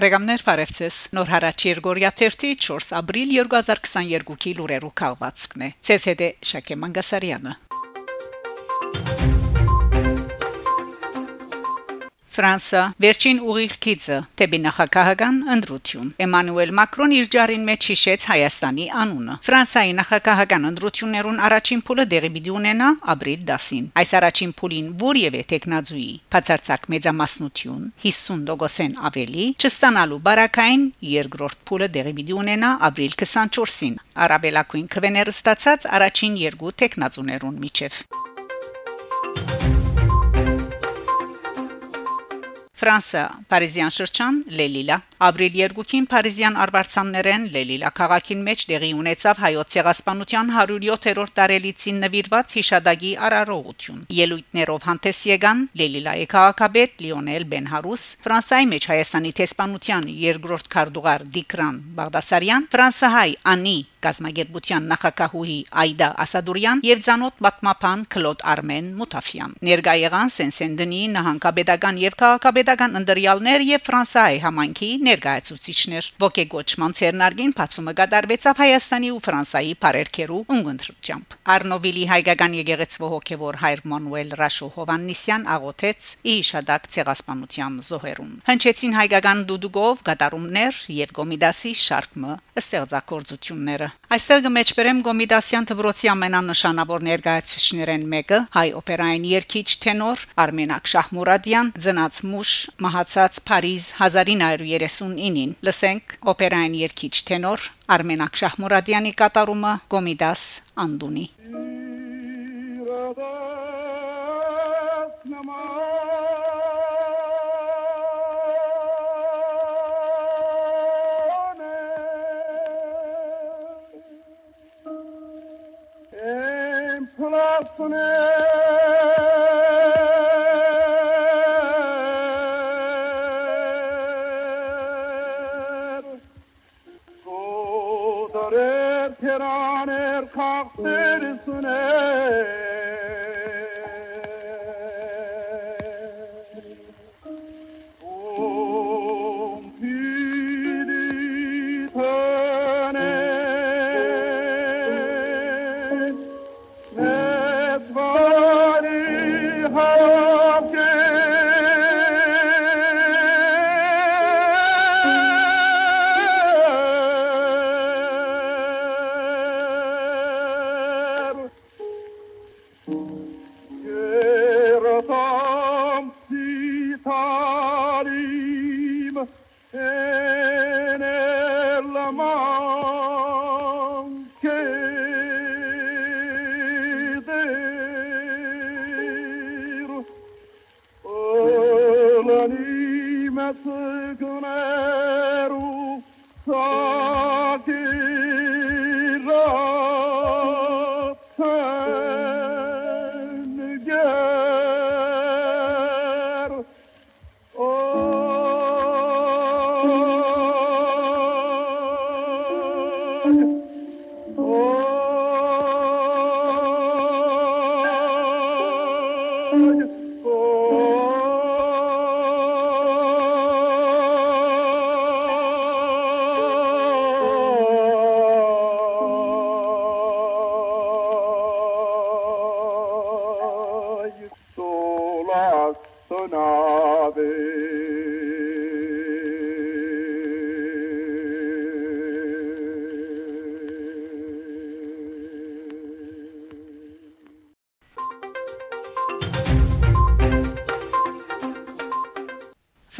Բարեկամներ Ֆարեվցես Նոր հարաճ Երգորիա 4 ապրիլ 2022-ի լուրերու քաղվածքն է ՑՍԴ Շակե Մանգասարյանը Ֆրանսա վերջին ուղիղ քիծը տեբի նախագահական ընդրություն Էմանուել Մակրոն իր ջարին մեջ հիշեց Հայաստանի անունը Ֆրանսայի նախագահական ընդրություններուն առաջին փուլը դեղի պիտի ունենա ապրիլ 10-ին այս առաջին փուլին որևէ տեխնազուի բացարձակ մեծամասնություն 50%-ն ավելի չստանալու բարակային երկրորդ փուլը դեղի պիտի ունենա ապրիլ 24-ին արաբելակույն քվեները ստացած առաջին երկու տեխնազուներուն միջև Ֆրանսա Փարիզյան շրջան Լելիլա. Ապրիլ 2-ին Փարիզյան արվարձաններեն Լելիլա քաղաքին մեջ դեղի ունեցավ հայոց ցեղասպանության 107-րդ տարելիցին նվիրված հիշադակի արարողություն ելույթներով հանդես եկան Լելիլայի քաղաքապետ Լիոնել Բենհարուս Ֆրանսայի մեջ Հայաստանի տեսփանության երկրորդ քարտուղար Դիկրան Բաղդասարյան Ֆրանսահայ Անի Գազագերբության նախակահուհի Այդա Ասադուրյան եւ ցանոթ պատմապան Կլոդ Արմեն Մութաֆյան ներկա եղան Սենսենդնի նահանգապետական եւ քաղաքապետական ընդրյալներ եւ Ֆրանսիայի համայնքի ներկայացուցիչներ ոգեգոճման ցերնարգին բացումը կատարվեցավ Հայաստանի ու Ֆրանսիայի բարերքերու ունգընտրությամբ Արնովիլի հայկական եկեղեցու հոգեվոր Հայր Մանուել Ռաշո Հովաննիսյան աղոթեց իշադակ ցեղասպանության զոհերուն հնչեցին հայկական դուդուգով գդարումներ եւ գոմիդասի շարքը ստեղծագործությունները Այստեղ կմեջբերեմ Գոմիդասյան դբրոցի ամենանշանավոր ներկայացուցիչներեն մեկը հայ օպերային երգիչ տենոր Արմենակ Շահմուրադյան ծնած մուշ մահացած Փարիզ 1939-ին լսենք օպերային երգիչ տենոր Արմենակ Շահմուրադյանի կատարումը Գոմիդաս Անդունի خونه Yakul.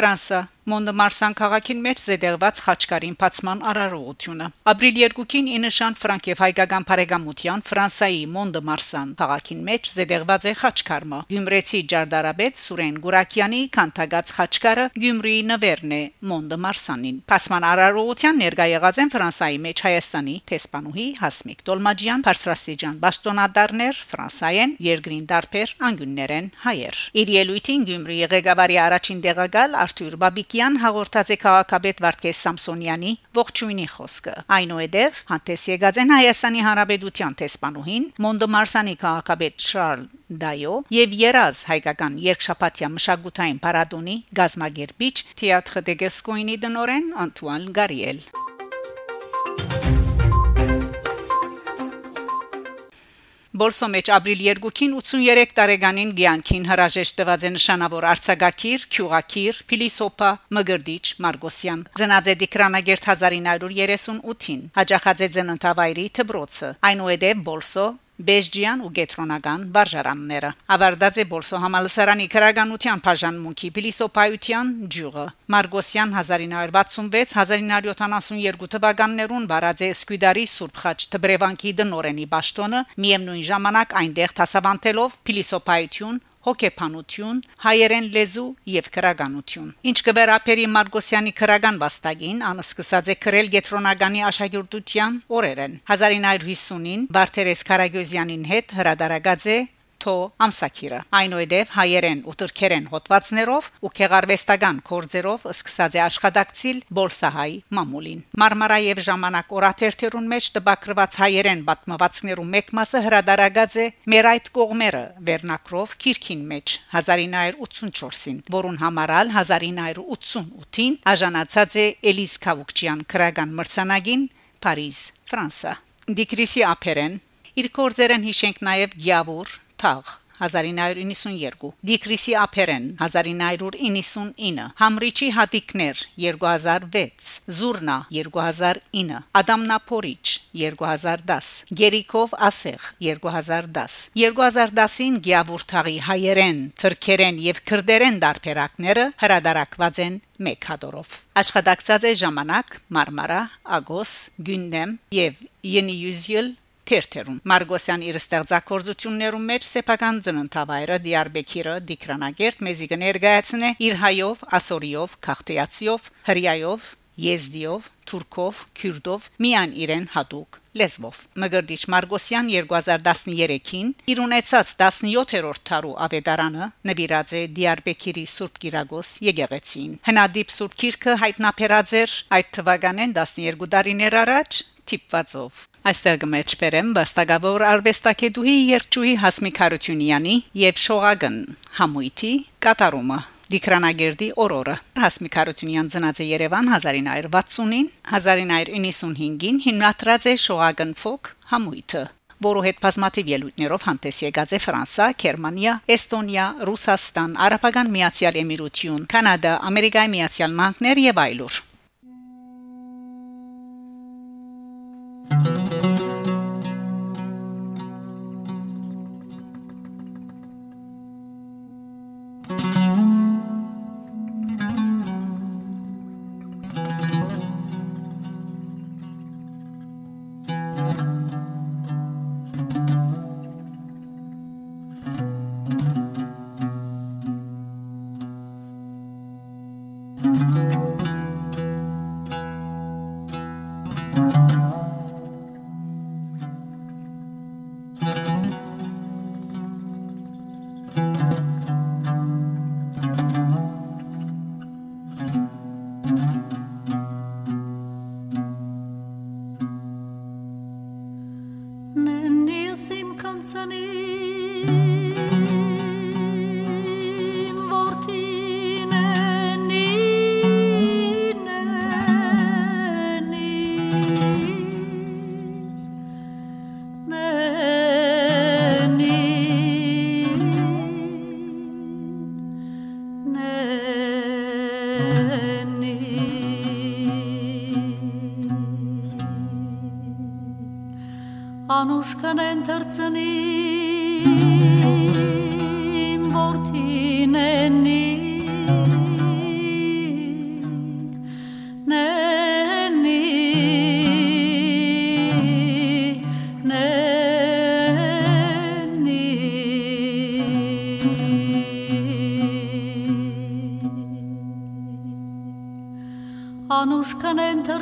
Ֆրանսա Մոնդեմարսան քաղաքին մեջ զետեղված խաչկարին բացման արարողությունը ապրիլ 2-ին ինշան Ֆրանկ եւ հայկական բարեկամության Ֆրանսայի Մոնդեմարսան քաղաքին մեջ զետեղված է խաչկարը Գյումրեցի Ջարդարաբեդ Սուրեն Գուրակյանի քանթագած խաչկարը Գյումրիի նվերն է Մոնդեմարսանին Բացման արարողության ներկա եղած են Ֆրանսայի մեջ Հայաստանի տեսփանուհի Հասմիկ Տոլմաջյան Փարսրաստիջան Բաստոնադարներ Ֆրանսայեն երկրին դարբեր անգյուններեն հայեր Իր ելույթին Գյումրիի ղեկավարի առաջին դեղակալ Արթուր Բաբիկյան Գալստյան հաղորդած է քաղաքապետ Վարդգես Սամսոնյանի ողջույնի խոսքը այնուհետև հանդես եկած են Հայաստանի Հանրապետության տեսփանուհին Մոնդոմարսանի քաղաքապետ Շարլ Դայո եւ Երազ հայկական երկշապատյա մշակութային պարադոնի գազմագերբիչ Թիաթր Դեգերսկոյնի դնորեն Անտուան Գարիել Բոլսո մեջ ապրիլ 2-ին 83 տարեկանին Գյանքին հրաժեշտ տված է նշանավոր արցագակիր, քյուղակիր, փիլիսոփա Մգրդիչ Մարգոսյան։ է Դիկրանագերտ 1938-ին։ Հաջախած է ծննդավայրի Թբրոցը։ Այնուհետև Բոլսո Բեժջյան ու Գետրոնական վարժարանները։ Ավարտած է Բոլսո համալսարանի քրագանության բաժանմունքի փիլիսոփայության ջյուղը։ Մարգոսյան 1966-1972 թվականներուն վարած է Սկյուդարի Սուրբ Խաչ Տբրևանքի դնորենի ճշտոնը, միևնույն ժամանակ այնտեղ տասավանդելով փիլիսոփայություն հոգեփանություն, հայերեն լեզու եւ քրագանություն։ Ինչ կվերապերի Մարգոսյանի քրագան վաստակին, անսկսած է քրել գետրոնագանի աշակերտության օրերեն 1950-ին Վարդերես Կարագոզյանին հետ հրադարագած է թո ամսակիրը այնուհետև հայերեն ու թուրքերեն հոդվածներով ու քեղարվեստական կորձերով սկսած է աշխատակցիլ բոլսահայ մամուլին մարմարայև ժամանակ օրաթերթերուն մեջ տբակրված հայերեն պատմվածքներու մեկ մասը հրադարագած է մեր այդ կողմերը վերնակրով քիրքին մեջ 1984-ին որուն համարալ 1988-ին աժանացած է Էլիս Քավուկչյան քրագան մրցանակին Փարիզ Ֆրանսա Դիկրիսի ափերեն իր կորձերեն հիշենք նաև Գյավուր Թաղ 1992 Դիկրիսի ափերեն 1999 Համրիչի հատիկներ 2006 Զուրնա 2009 Ադամնապորիչ 2010 Գերիկով ասեղ 2010 2010-ին Գյավուրթաղի հայերեն, թրքերեն եւ քրդերեն դարբերակները հրադարակված են մեկ հատորով աշխատակցած է ժամանակ Մարմարա Ագոս Գյունդեմ եւ Ենիյուզիլ թերթերում։ Մարգոսյան իր ստեղծագործություններում մեջ սեփական ծննդավայրը Դիարբեկիրը Դիկրանագերտ մեզի կներկայացնե իր հայով, ասորիով, քաղտեացիով, հրյայով, եզդիով, թուրքով, քյուրդով միան իրեն հadouk լեզվով։ Մգրդիչ Մարգոսյան 2013-ին իր ունեցած 17-րդ տարու ավետարանը նվիրած է Դիարբեկիրի Սուրբ Գիրագոս եկեղեցին։ Հնադիպ Սուրբ Քիրքը հայտնաբերած էր այդ թվականին 12 տարիներ առաջ տիպվածով Այստեղ կմեջբերեմ վաստակավոր արվեստագետուհի Երճուհի Հասմիկ Հարությունյանի եւ Շողագն համույթի կատարումը Դիկրանագերդի օրորը Հասմիկ Հարությունյան ծնած է Երևան 1960-ին 1995-ին հիմնադրած է Շողագն Ֆոկ համույթը որը հետ բազմաթիվ ելույթներով հանդես եկած է Ֆրանսա, Գերմանիա, Էստոնիա, Ռուսաստան, Արաբական Միացյալ Էմիրություն, Կանադա, Ամերիկայի Միացյալ Նահանգներ եւ այլուր։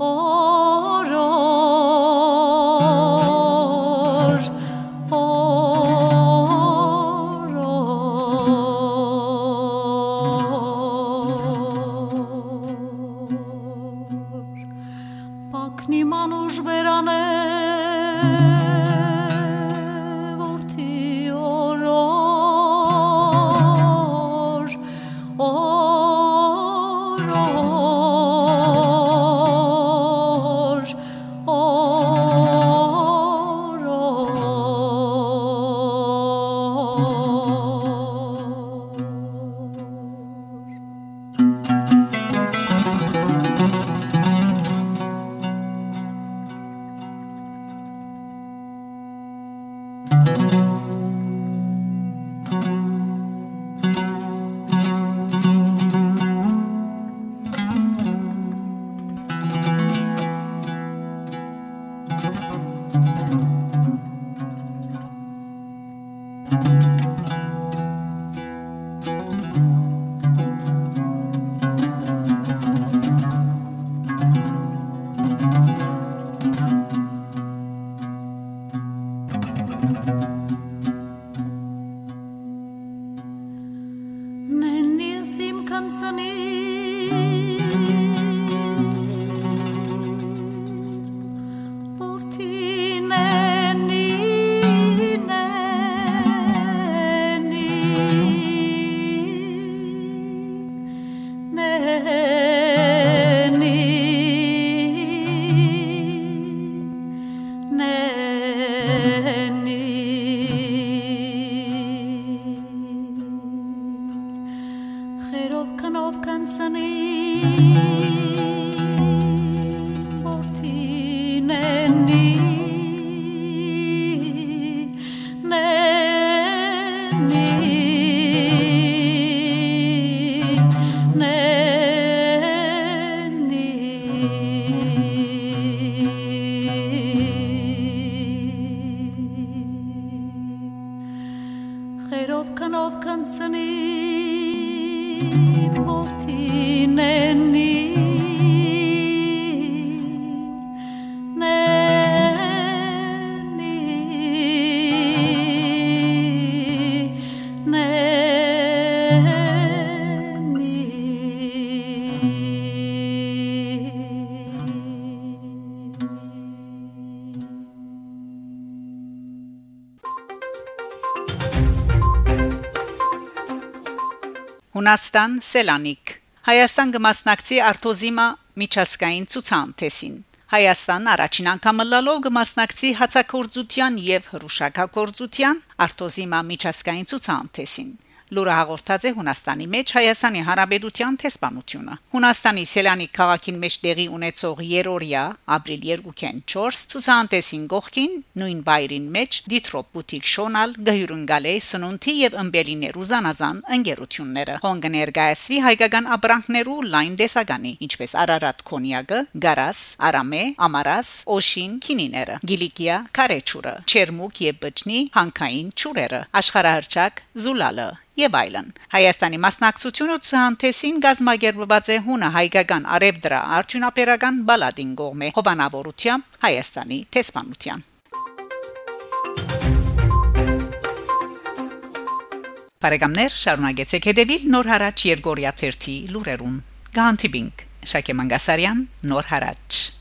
Oh. Simchamsanim. חירוב כנוב קמצנים אותי נני Cherov kanov kantsani timotinen niin. Հունաստան Սելանիկ Հայաստան կմասնակցի Արտոզիմա միջազգային ցուցանտեսին Հայաստան առաջին անգամ լալով կմասնակցի հացակորձության եւ հրուշակագործության Արտոզիմա միջազգային ցուցանտեսին Լուրը հաղորդած է Հունաստանի մեջ Հայաստանի Հանրապետության տեսփանությունը։ Հունաստանի Սելանի քաղաքին մեջ տեղի ունեցող երորիա ապրիլ 2-ին 4 ցուցանտեսին գողքին նույն բայրին մեջ Դիթրոպ բուտիկ շոնալ գհյուրընկալե սնունթի եւ ըմբելիներու զանազան ընկերությունները։ Հոնգ ներկայացվի հայկական ապրանքներու լայն դեսագանի, ինչպես Արարատ կոնյակը, Գարաս, Արամե, Ամարաս, Օշին, Քինիները, Գիլիկիա, Կարեչուրը, Չերմուկ եւ Բճնի հանքային ճուրերը, աշխարհահռչակ Զուլալը եւ այլն։ Հայաստանի մասնակցությունը ցանթեսին գազմագերբված է հունը հայկական արևդրա արդյունաբերական բալադին գողմե հովանավորությամբ Հայաստանի տեսփանության։ Բարեկամներ, շարունակեցեք հետևել Նոր հարաճ Երգորիա 1-ի լուրերուն։ Գանտիբինգ Շակե Մանգասարյան, Նոր հարաճ